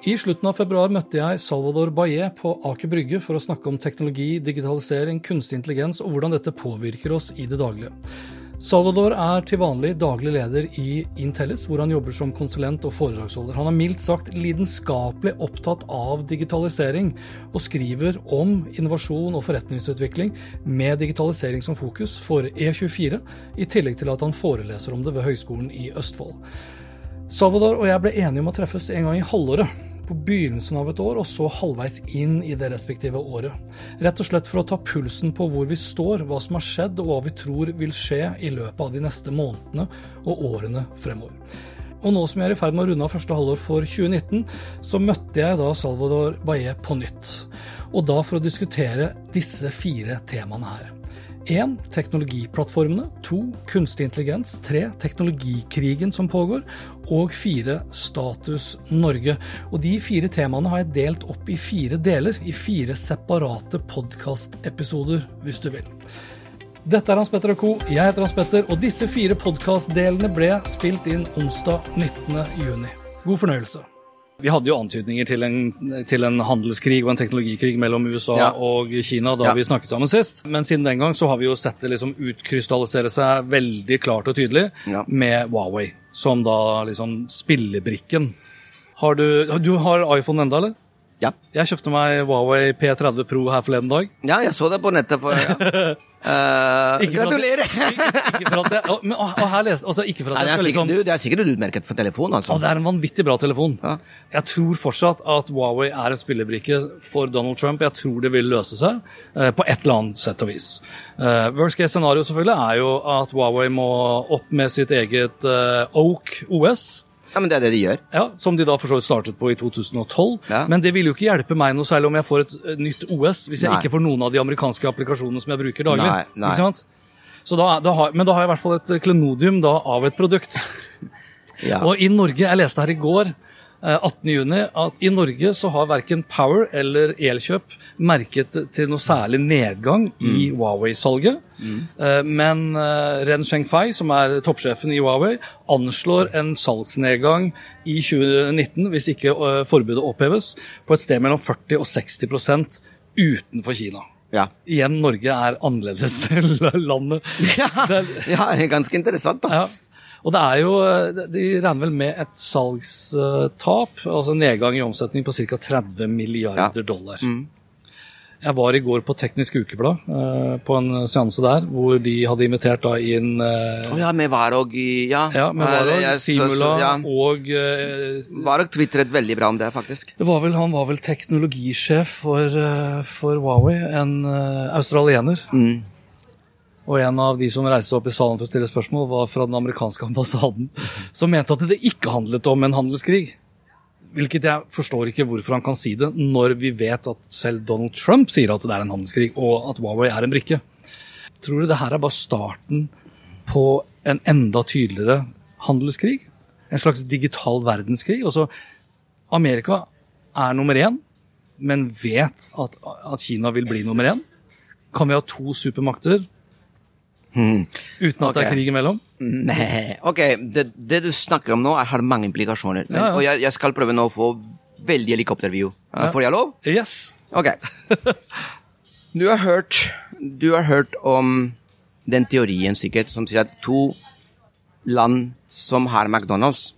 I slutten av februar møtte jeg Salvador Baye på Aker Brygge for å snakke om teknologi, digitalisering, kunstig intelligens og hvordan dette påvirker oss i det daglige. Salvador er til vanlig daglig leder i Intellis, hvor han jobber som konsulent og foredragsholder. Han er mildt sagt lidenskapelig opptatt av digitalisering, og skriver om innovasjon og forretningsutvikling med digitalisering som fokus for E24, i tillegg til at han foreleser om det ved Høgskolen i Østfold. Salvador og jeg ble enige om å treffes en gang i halvåret, på begynnelsen av et år og så halvveis inn i det respektive året. Rett og slett for å ta pulsen på hvor vi står, hva som har skjedd og hva vi tror vil skje i løpet av de neste månedene og årene fremover. Og nå som jeg er i ferd med å runde av første halvår for 2019, så møtte jeg da Salvador Baye på nytt. Og da for å diskutere disse fire temaene her. 1. Teknologiplattformene. 2. Kunstig intelligens. 3. Teknologikrigen som pågår. Og 4. Status Norge. Og de fire temaene har jeg delt opp i fire deler, i fire separate podkastepisoder, hvis du vil. Dette er Hans Petter og co. Jeg heter Hans Petter, og disse fire podkastdelene ble spilt inn onsdag 19.6. God fornøyelse. Vi hadde jo antydninger til en, til en, handelskrig og en teknologikrig mellom USA Ja. og Kina da Ja. vi snakket sammen sist. Men siden den gang så har vi jo sett det liksom utkrystallisere seg veldig klart og tydelig Ja. med Huawei som da liksom spillebrikken. Har du, du har iPhone enda, eller? Ja. Jeg kjøpte meg Huawei P30 Pro her forleden dag. ja, jeg så det på nettet. For, ja. Eh, Ikke gratulerer! Ikke for at jeg, Å, men, og her leste, altså ikke for Nei, det, er sikkert, liksom det er sikkert utmerket for telefon, altså. Og det er en vanvittig bra telefon. Ja. Jeg tror fortsatt at Huawei er en spillebrikke for Donald Trump. Jeg tror det vil løse seg eh, på et eller annet sett og vis. Eh, worst case scenario selvfølgelig er jo at Huawei må opp med sitt eget eh, Oak OS. Ja, men det er det de gjør. Ja, Som de da for så vidt startet på i 2012. Ja. Men det vil jo ikke hjelpe meg noe særlig om jeg får et eh, nytt OS, hvis jeg Nei. ikke får noen av de amerikanske applikasjonene som jeg bruker daglig. Nei, nei. Ikke sant? Så da, da har, men da har jeg i hvert fall et klenodium da, av et produkt. Ja. Og i Norge, jeg leste her i går, eh, 18. juni, at i Norge så har verken Power eller Elkjøp merket til noe særlig nedgang i Huawei-salget. Mm. Men eh, Ren Shengfei, som er toppsjefen i Huawei, anslår en salgsnedgang i 2019, hvis ikke eh, forbudet oppheves, på et sted mellom 40 og 60% utenfor Kina. Ja. Igjen, Norge er annerledes landet. Ja, ja, det er ganske interessant, da. ja. Og det er jo, De regner vel med et salgstap, altså nedgang i omsetning på ca. 30 milliarder dollar. Jeg var i går på Teknisk Ukeblad, eh, på en seanse der, hvor de hadde invitert da inn eh, Å ja, med Varog i Ja, ja, med Eh, Varog, jeg Simula ja. og eh, Varog tvitret veldig bra om det, faktisk. det var vel, Han var vel teknologisjef for, eh, for Huawei, en eh, australiener. Mm. Og en av de som reiste opp i salen for å stille spørsmål, var fra den amerikanske ambassaden, som mente at det ikke handlet om en handelskrig. Hvilket jeg forstår ikke hvorfor han kan si det, når vi vet at selv Donald Trump sier at det er en handelskrig, og at Huawei er en brikke. Tror du det her er bare starten på en enda tydeligere handelskrig? En slags digital verdenskrig? Altså, Amerika er nummer én, men vet at, at Kina vil bli nummer én. Kan vi ha to supermakter Hmm. uten at det er krig imellom? Nei, ok, det, det du snakker om nå, er- har mange implikasjoner. Men, Ja, ja. Og jeg, jeg skal prøve nå å få veldig helikopterview. Ja. Får jeg lov? Yes. Ok. Du har hørt, du har hørt om den teorien sikkert som sier at to land som har McDonald's,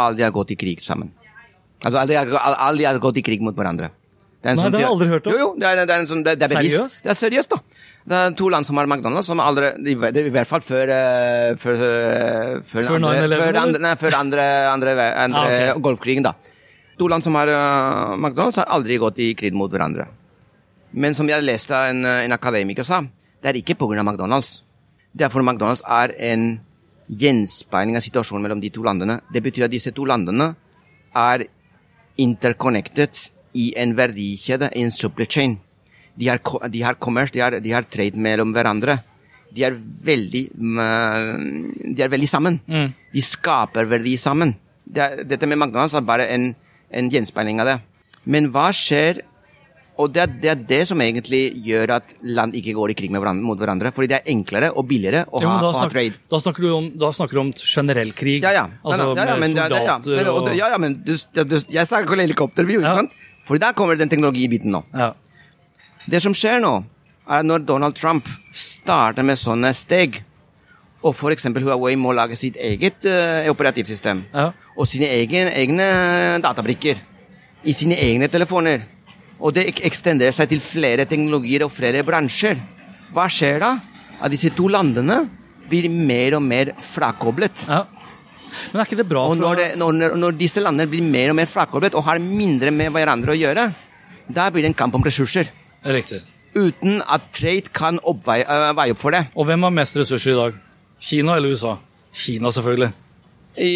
aldri har gått i krig sammen. Altså aldri har, aldri har gått i krig mot hverandre. Det er Nei, sånn- det har jeg aldri hørt om. Jo, jo, det er, det er, en sånn, det, det er bevisst. Seriøst? Det er seriøst, da. Det er to land som har McDonald's, som aldri I, i hvert fall før eh, Før, eh, før, Før andre, før, andre, nei, før andre, andre, andre Ah, okay. Golfkrigen, da. To land som har uh, McDonald's, har aldri gått i krig mot hverandre. Men som jeg leste en, en akademiker sa, det er ikke pga. McDonald's. Det er fordi McDonald's er en gjenspeiling av situasjonen mellom de to landene. Det betyr at disse to landene er interconnected i en verdikjede, i en supply chain. De har, de har commerce, de har, de har trade mellom hverandre. De er veldig, de er veldig sammen. Mm. De skaper verdi sammen. Det dette med McDonald's er bare en, en gjenspeiling av det. Men hva skjer Og det er, det er det som egentlig gjør at land ikke går i krig med hverandre, mot hverandre. Fordi det er enklere og billigere å Jo, ha, da, å ha trade. da, snakker du om, da snakker du om generell krig. Ja, ja. Altså ja, ja, med soldater det- Ja, ja, men, og, og ja, men du, du, jeg snakker om helikopterview, ikke sant? For der kommer den teknologibiten nå. ja. Det som skjer nå, er at når Donald Trump starter med sånne steg, og f.eks. Huawei må lage sitt eget uh, operativsystem, Ja. og sine egen, egne databrikker i sine egne telefoner, og det ek- ekstenderer seg til flere teknologier og flere bransjer, hva skjer da? At disse to landene blir mer og mer frakoblet. ja. Men er ikke det bra Og når, det, når, når disse landene blir mer og mer frakoblet og har mindre med hverandre å gjøre, da blir det en kamp om ressurser. Riktig. Uten at trade kan oppveie øh, veie opp for det. Og hvem har mest ressurser i dag? Kina eller USA? Kina, selvfølgelig. I,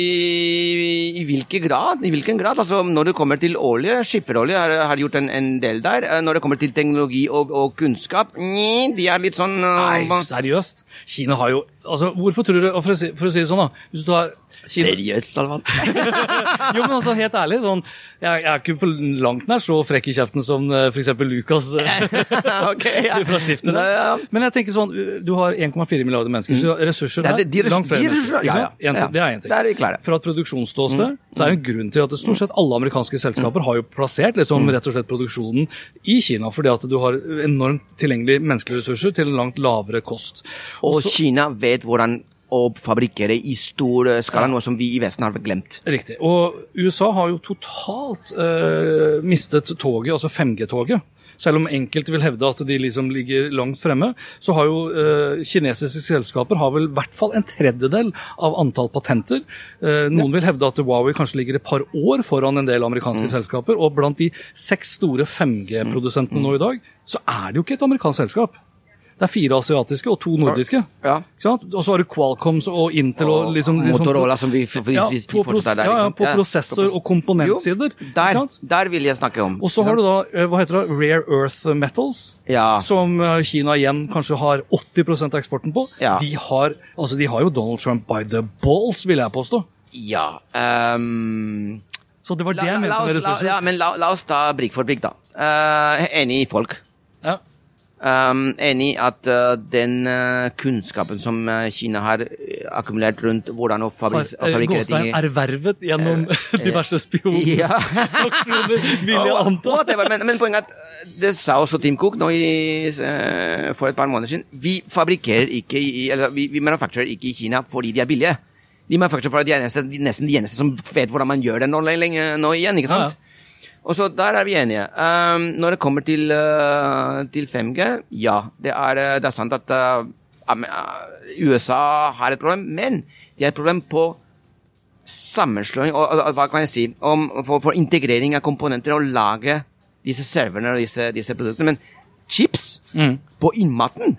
I hvilken grad? I hvilken grad? Altså, når det kommer til olje, skipperolje har, har gjort en, en del der. Eh, Når det kommer til teknologi og, og kunnskap, nj, de er litt sånn uh, Nei, seriøst? Kina har jo Altså, hvorfor tror du For å si, for å si det sånn, da. Hvis du tar Kina, Seriøst, Salman? Jo, men altså, helt ærlig, sånn Jeg, jeg er ikke på langt nær så frekk i kjeften som f.eks. for eksempel Lucas. okay, ja. fra. Ja. Men jeg tenker sånn, du har 1,4 milliarder mennesker, så ressurser Ja, der, det- de de, langt flere de mennesker. ja, ja, ja. Det er én ting. Fra et produksjonsståsted så er det en grunn til at stort sett alle amerikanske selskaper har jo plassert liksom, rett og slett produksjonen i Kina, fordi at du har enormt tilgjengelige menneskelige ressurser til en langt lavere kost. Og så- Kina vet hvordan å fabrikkere i stor øh, skala, noe som vi i Vesten har glemt. Riktig. Og USA har jo totalt eh, mistet toget, altså 5G-toget. Selv om enkelte vil hevde at de liksom ligger langt fremme, så har jo eh, kinesiske selskaper har vel i hvert fall en tredjedel av antall patenter. Eh, noen vil hevde at Huawei kanskje ligger et par år foran en del amerikanske selskaper. Og blant de seks store 5G-produsentene nå i dag, så er det jo ikke et amerikansk selskap. Det er fire asiatiske og to nordiske. Ja. Og så har du Qualcomm og Intel og, liksom, liksom Motorola, som vi- for- ja, vi de på, fortsatt er der, ja, på prosessor- og komponentsider. Jo, der, sant? der vil jeg snakke om. Og så har du da eh, hva heter det, rare earth metals, Ja. som eh, Kina igjen kanskje har 80 av eksporten på. Ja. De, har, altså de har jo Donald Trump by the balls, vil jeg påstå. Ja Um... Så det var det la, jeg mente med ressurser. ja, men la, la oss ta brikk for brikk, da. Uh, enig i folk. Ja. Um, enig i at uh, den uh, kunnskapen som uh, Kina har akkumulert rundt hvordan å, fabrikkere ting ervervet gjennom diverse spionaksjoner, Ja. vil jeg anta. Men, men poenget er at det sa også Tim Cook nå i, for et par måneder siden. Vi fabrikkerer ikke i, eller vi, vi manufacturer ikke i Kina fordi de er billige. De manufacturer fordi de er nesten, nesten de eneste som vet hvordan man gjør det nå, lenge, nå igjen. ikke sant? Ja, Og så Der er vi enige. Um, når det kommer til, uh, til 5G, ja, det er, eh, det er sant at uh, USA har et problem, men de har et problem på sammenslåing og, og, og hva kan jeg si, om, for, for integrering av komponenter og lage disse serverne og disse, disse produktene. Men chips Mm. på innmaten,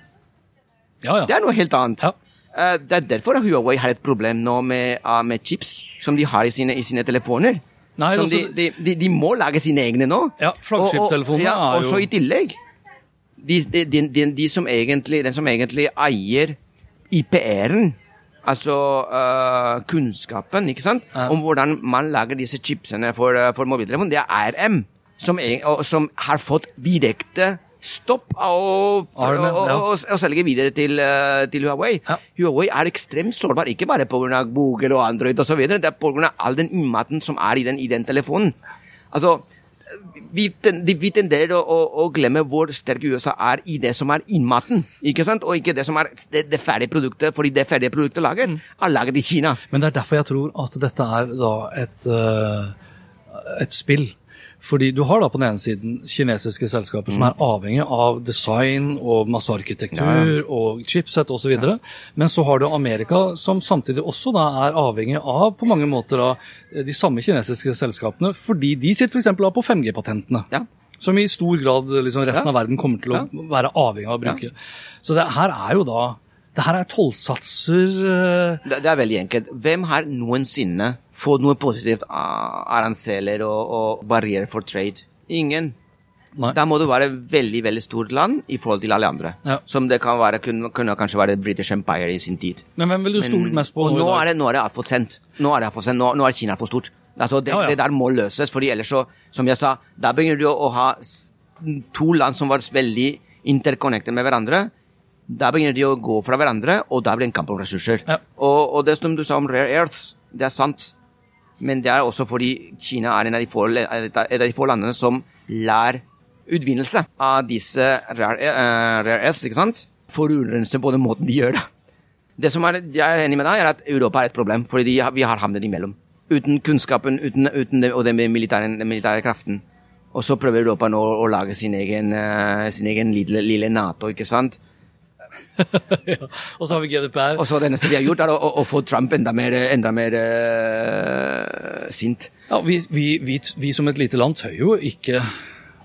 Ja, ja. det er noe helt annet. Ja. Uh, det er derfor Huawei har et problem nå med, med chips som de har i sine, i sine telefoner. Nei, som altså- de, de, de, må lage sine egne nå. Ja, og- ja, er Og så i tillegg de, de, de, de, de som egentlig, Den som egentlig eier IPR-en, altså uh, kunnskapen ikke sant? Ja. om hvordan man lager disse chipsene for, uh, for mobiltelefon, det er RM, som, er, og, som har fått direkte stopp å, selge videre til, øh, til Huawei. Ja. Huawei er ekstremt sårbar, ikke bare pga. Google og Android osv., det er pga. all den innmaten som er i den, i den telefonen. Altså, vi, ten, vi tenderer å, å, å glemme hvor sterk USA er i det som er innmaten, ikke sant? og ikke det som er det, det ferdige produktet, fordi det ferdige produktet lager, Mm. er laget i Kina. Men det er derfor jeg tror at dette er da et, øh, et spill. Fordi du har da på den ene siden kinesiske selskaper som er avhengig av design og masse arkitektur og chipset osv. Ja. Men så har du Amerika som samtidig også da er avhengig av på mange måter av de samme kinesiske selskapene, fordi de sitter f.eks. på 5G-patentene. Ja. Som i stor grad liksom, resten Ja. av verden kommer til å være avhengig av å bruke. Så det her er jo da Det her er tollsatser eh, Det, det er veldig enkelt. Hvem har noensinne fått noe positivt av aranseler og, og barrierer for trade? Ingen. Nei. Da må du være veldig veldig stort land i forhold til alle andre. Ja. Som det kan være, kunne, kunne kanskje være British Empire i sin tid. Men hvem vil du stole mest på og nå i dag? er det, nå er det altfor sent. Nå er det altfor sent. Nå, nå er Kina for stort. Altså, det, Ja, ja. det der må løses, fordi ellers så, som jeg sa, da begynner du å, ha to land som var veldig interconnected med hverandre. Da begynner de å gå fra hverandre, og da blir det en kamp om ressurser. Og, og det som du sa om rare earths, det er sant. Men det er også fordi Kina er en av de få, av de få landene som lærer utvinnelse av disse rare, uh, rare ikke sant, på den måten de gjør det. Det som er, jeg er enig med deg, er at Europa er et problem, fordi vi har havnet imellom. Uten kunnskapen uten, uten det, og den militære, den militære kraften. Og så prøver Europa nå å lage sin egen, uh, sin egen lille, lille Nato, ikke sant? Ja. Og så har vi GDPR. Og så det neste vi har gjort, er å, å, å få Trump enda mer, enda mer uh, sint. Ja, vi, vi, vi, vi som et lite land tør jo ikke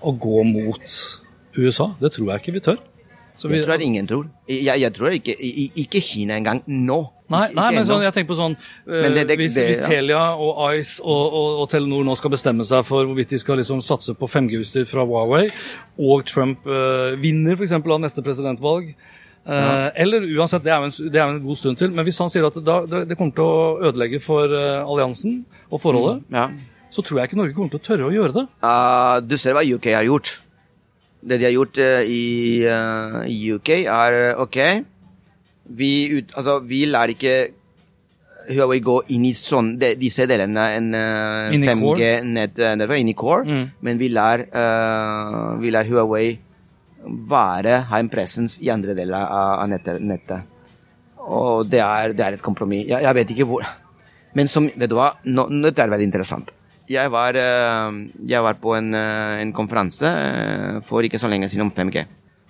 å gå mot USA. Det tror jeg ikke vi tør. Så vi, Det tror jeg ingen tror. Jeg, jeg tror ikke, ikke Kina engang nå. Nei, nei men sånn, jeg tenker på sånn eh, det- det- hvis, det- hvis. Telia og Ice og, og, og Telenor nå skal bestemme seg for hvorvidt de skal liksom satse på 5G-utstyr fra Huawei, og Trump eh, vinner f.eks. av neste presidentvalg eh, Eller uansett, det er, en, det er jo en god stund til, men hvis han sier at da, det, det kommer til å ødelegge for eh, alliansen og forholdet, Ja. så tror jeg ikke Norge kommer til å tørre å gjøre det. Uh, du ser hva UK har gjort. Det de har gjort uh, i, uh, UK, er OK vi, ut, altså, vi lærer ikke Huawei gå inn i sånn, de, disse delene en uh, i core? 5G-nettverk, inn i core, Mm. men vi lærer, vi lar Huawei være, ha en presens i andre deler av, nettet, nettet. Og det er, det er et kompromiss. Jeg, jeg vet ikke hvor Men som, vet du hva, nå, dette er veldig interessant. Jeg var, eh, jeg var på en, eh, en konferanse eh, for ikke så lenge siden om 5G.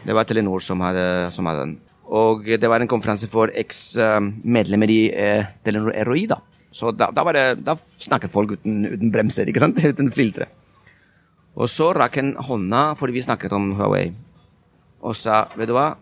Det var Telenor som hadde, som hadde den. Og det var en konferanse for eks-medlemmer i eh, Telenor ROI, da. Så da, da, det, da snakket folk uten, uten bremser, ikke sant? Uten filtre. Og så rakk han hånda fordi vi snakket om Huawei, og sa vet du hva,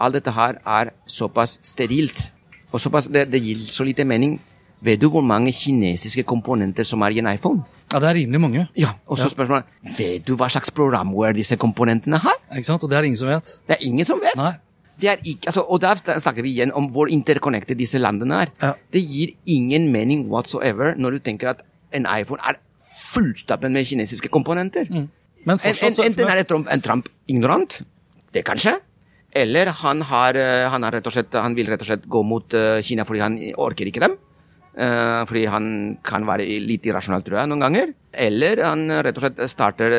alt dette her er såpass sterilt, og såpass, det, det gir så lite mening. Vet du hvor mange kinesiske komponenter som er i en iPhone? Ja, det er rimelig mange. Ja, og så Ja. spørsmålet Vet du hva slags programware disse komponentene har? Ikke sant? Og det er ingen som vet. Det er ingen som vet. Nei. Det er ikke, altså, og der snakker vi igjen om hvor interconnected disse landene er. Ja. Det gir ingen mening whatsoever når du tenker at en iPhone er fullstappet med kinesiske komponenter. Men En, fortsatt en, en, enten er Trump, en Trump ignorant, det kanskje, eller han, har, eh, han, har slett, han vil rett og slett gå mot eh, Kina fordi han orker ikke dem. Eh, fordi han kan være litt irrasjonell, tror jeg, noen ganger. Eller han rett og slett starter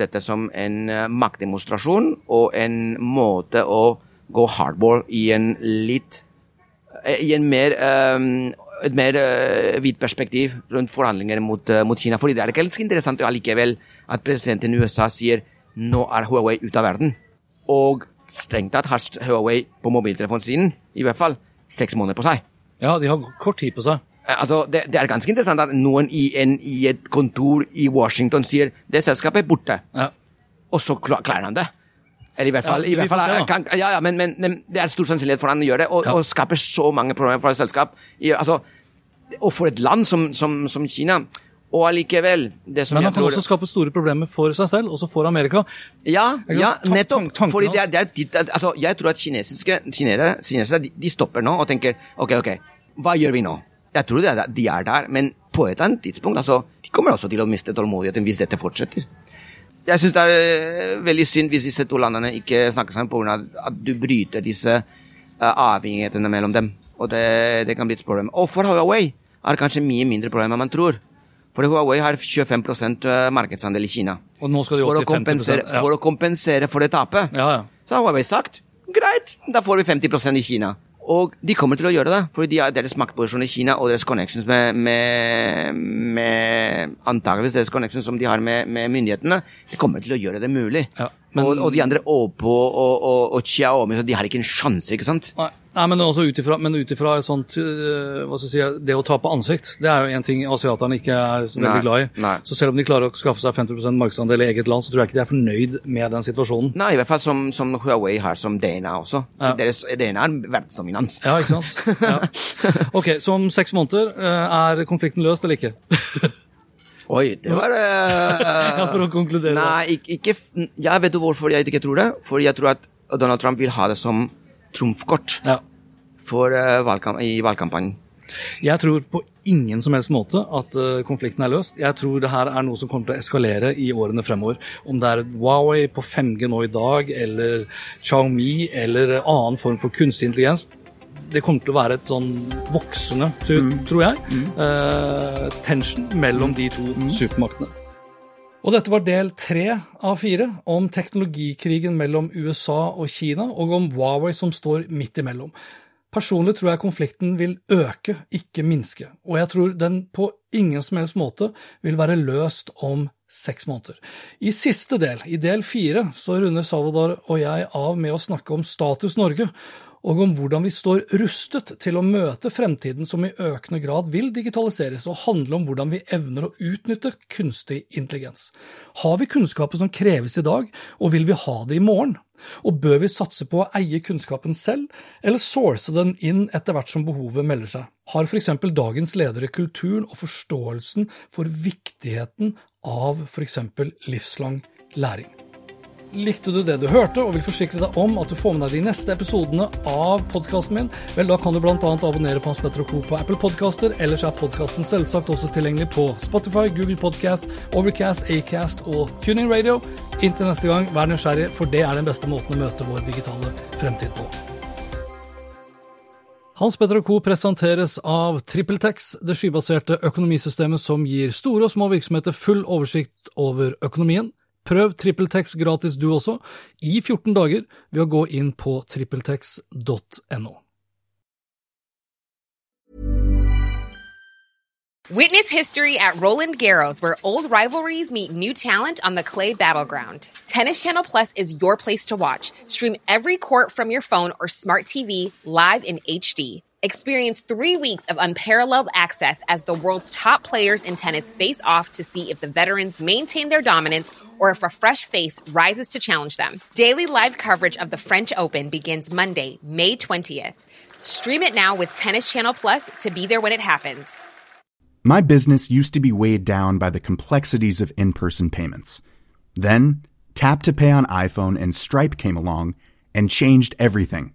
dette som en maktdemonstrasjon og en måte å gå hardball i en litt I en mer eh, et mer vidt perspektiv rundt forhandlinger mot, mot Kina. Fordi det er ikke helt interessant allikevel at presidenten i USA sier nå er Huawei ute av verden. Og strengt tatt har Huawei på mobiltelefonsiden i hvert fall seks måneder på seg. Ja, de har kort tid på seg. Eh, Altså, det, det er ganske interessant at noen i, en, i et kontor i Washington sier det selskapet er borte, Ja. og så klarer han det. Eller i hvert fall, Ja, i hvert fall se, kan, ja, ja, men, men, men det er stor sannsynlighet for han å gjøre det, og, Ja. og skaper så mange problemer for et selskap. I, altså, og for et land som, som, som Kina. Og allikevel det som Men han kan tror, også skape store problemer for seg selv, også for Amerika. Ja, ja nettopp. Fordi det er, det er altså, jeg tror at kinesiske, kinesere, kinesere de, de stopper nå og tenker ok, ok, hva gjør vi nå? Jeg tror det er, de er der, men på et eller annet tidspunkt altså, de kommer også til å miste tålmodigheten hvis dette fortsetter. Jeg syns det er eh, veldig synd hvis disse to landene ikke snakker sammen pga. at du bryter disse eh, avhengighetene mellom dem. Og det, det kan bli et problem. Og for Huawei er det kanskje mye mindre problem enn man tror. For Huawei har 25% markedsandel i Kina. Og nå skal de opp til 50 kompensere, ja. for å kompensere for det tapet. ja, ja. Så har Huawei sagt greit, da får vi 50% i Kina. Og de kommer til å gjøre det, for de har deres maktposisjon i Kina og deres connections med, med, med Antageligvis deres connections som de har med, med myndighetene. De kommer til å gjøre det mulig. Ja, men- og, og de andre Åpo og, og, og Xiaomi, så de har ikke en sjanse, ikke sant? Nei, Nei men også ut ifra, et sånt øh, hva skal jeg si, Det å ta på ansikt, det er jo en ting asiaterne ikke er så veldig glad i. nei. Så selv om de klarer å skaffe seg 50% markedsandel i eget land, så tror jeg ikke de er fornøyd med den situasjonen. Nei, i hvert fall som, som Huawei har som DNA også. Ja. Deres DNA er verdensdominans. Ja, ikke sant? Ja. Ok, Så om seks måneder, øh, er konflikten løst eller ikke? Oi, det var uh, Ja, for å konkludere. Nei, ikke, ikke Jeg vet du hvorfor jeg ikke tror det. For jeg tror at Donald Trump vil ha det som trumfkort Ja. eh, valgkamp, i valgkampanjen. Jeg tror på ingen som helst måte at øh, konflikten er løst. Jeg tror det her er noe som kommer til å eskalere i årene fremover. Om det er Huawei på 5G nå i dag, eller Xiaomi, eller annen form for kunstig intelligens. Det kommer til å være et sånn voksende, tror, jeg, jeg, uh, tension mellom de to supermaktene. Og dette var del tre av fire om teknologikrigen mellom USA og Kina, og om Huawei som står midt imellom. Personlig tror jeg konflikten vil øke, ikke minske, og jeg tror den på ingen som helst måte vil være løst om seks måneder. I siste del, i del fire, så runder Salvador og jeg av med å snakke om status Norge, og om hvordan vi står rustet til å møte fremtiden som i økende grad vil digitaliseres og handle om hvordan vi evner å utnytte kunstig intelligens. Har vi kunnskapen som kreves i dag, og vil vi ha det i morgen? Og bør vi satse på å eie kunnskapen selv, eller source den inn etter hvert som behovet melder seg? Har f.eks. dagens ledere kulturen og forståelsen for viktigheten av f.eks. livslang læring? Likte du det du hørte, og vil forsikre deg om at du får med deg de neste episodene av podkasten min, vel, da kan du bl.a. abonnere på Hans Petter og Co. på Apple Podcaster. Ellers er podkasten selvsagt også tilgjengelig på Spotify, Google Podcast, Overcast, Acast og Tuning Radio. Inntil neste gang, vær nysgjerrig, for det er den beste måten å møte vår digitale fremtid på. Hans Petter og Co. presenteres av TrippelTex, det skybaserte økonomisystemet som gir store og små virksomheter full oversikt over økonomien. Prøv TrippelTex gratis du også, i 14 dager, ved å gå inn på trippeltex.no. Witness history at Roland Garros, where old rivalries meet new talent on the clay battleground. Tennis Channel Plus is your place to watch. Stream every court from your phone or smart TV live in HD. Experience three weeks of unparalleled access as the world's top players in tennis face off to see if the veterans maintain their dominance or if a fresh face rises to challenge them. Daily live coverage of the French Open begins Monday, May 20th. Stream it now with Tennis Channel Plus to be there when it happens. My business used to be weighed down by the complexities of in person payments. Then, Tap to Pay on iPhone and Stripe came along and changed everything.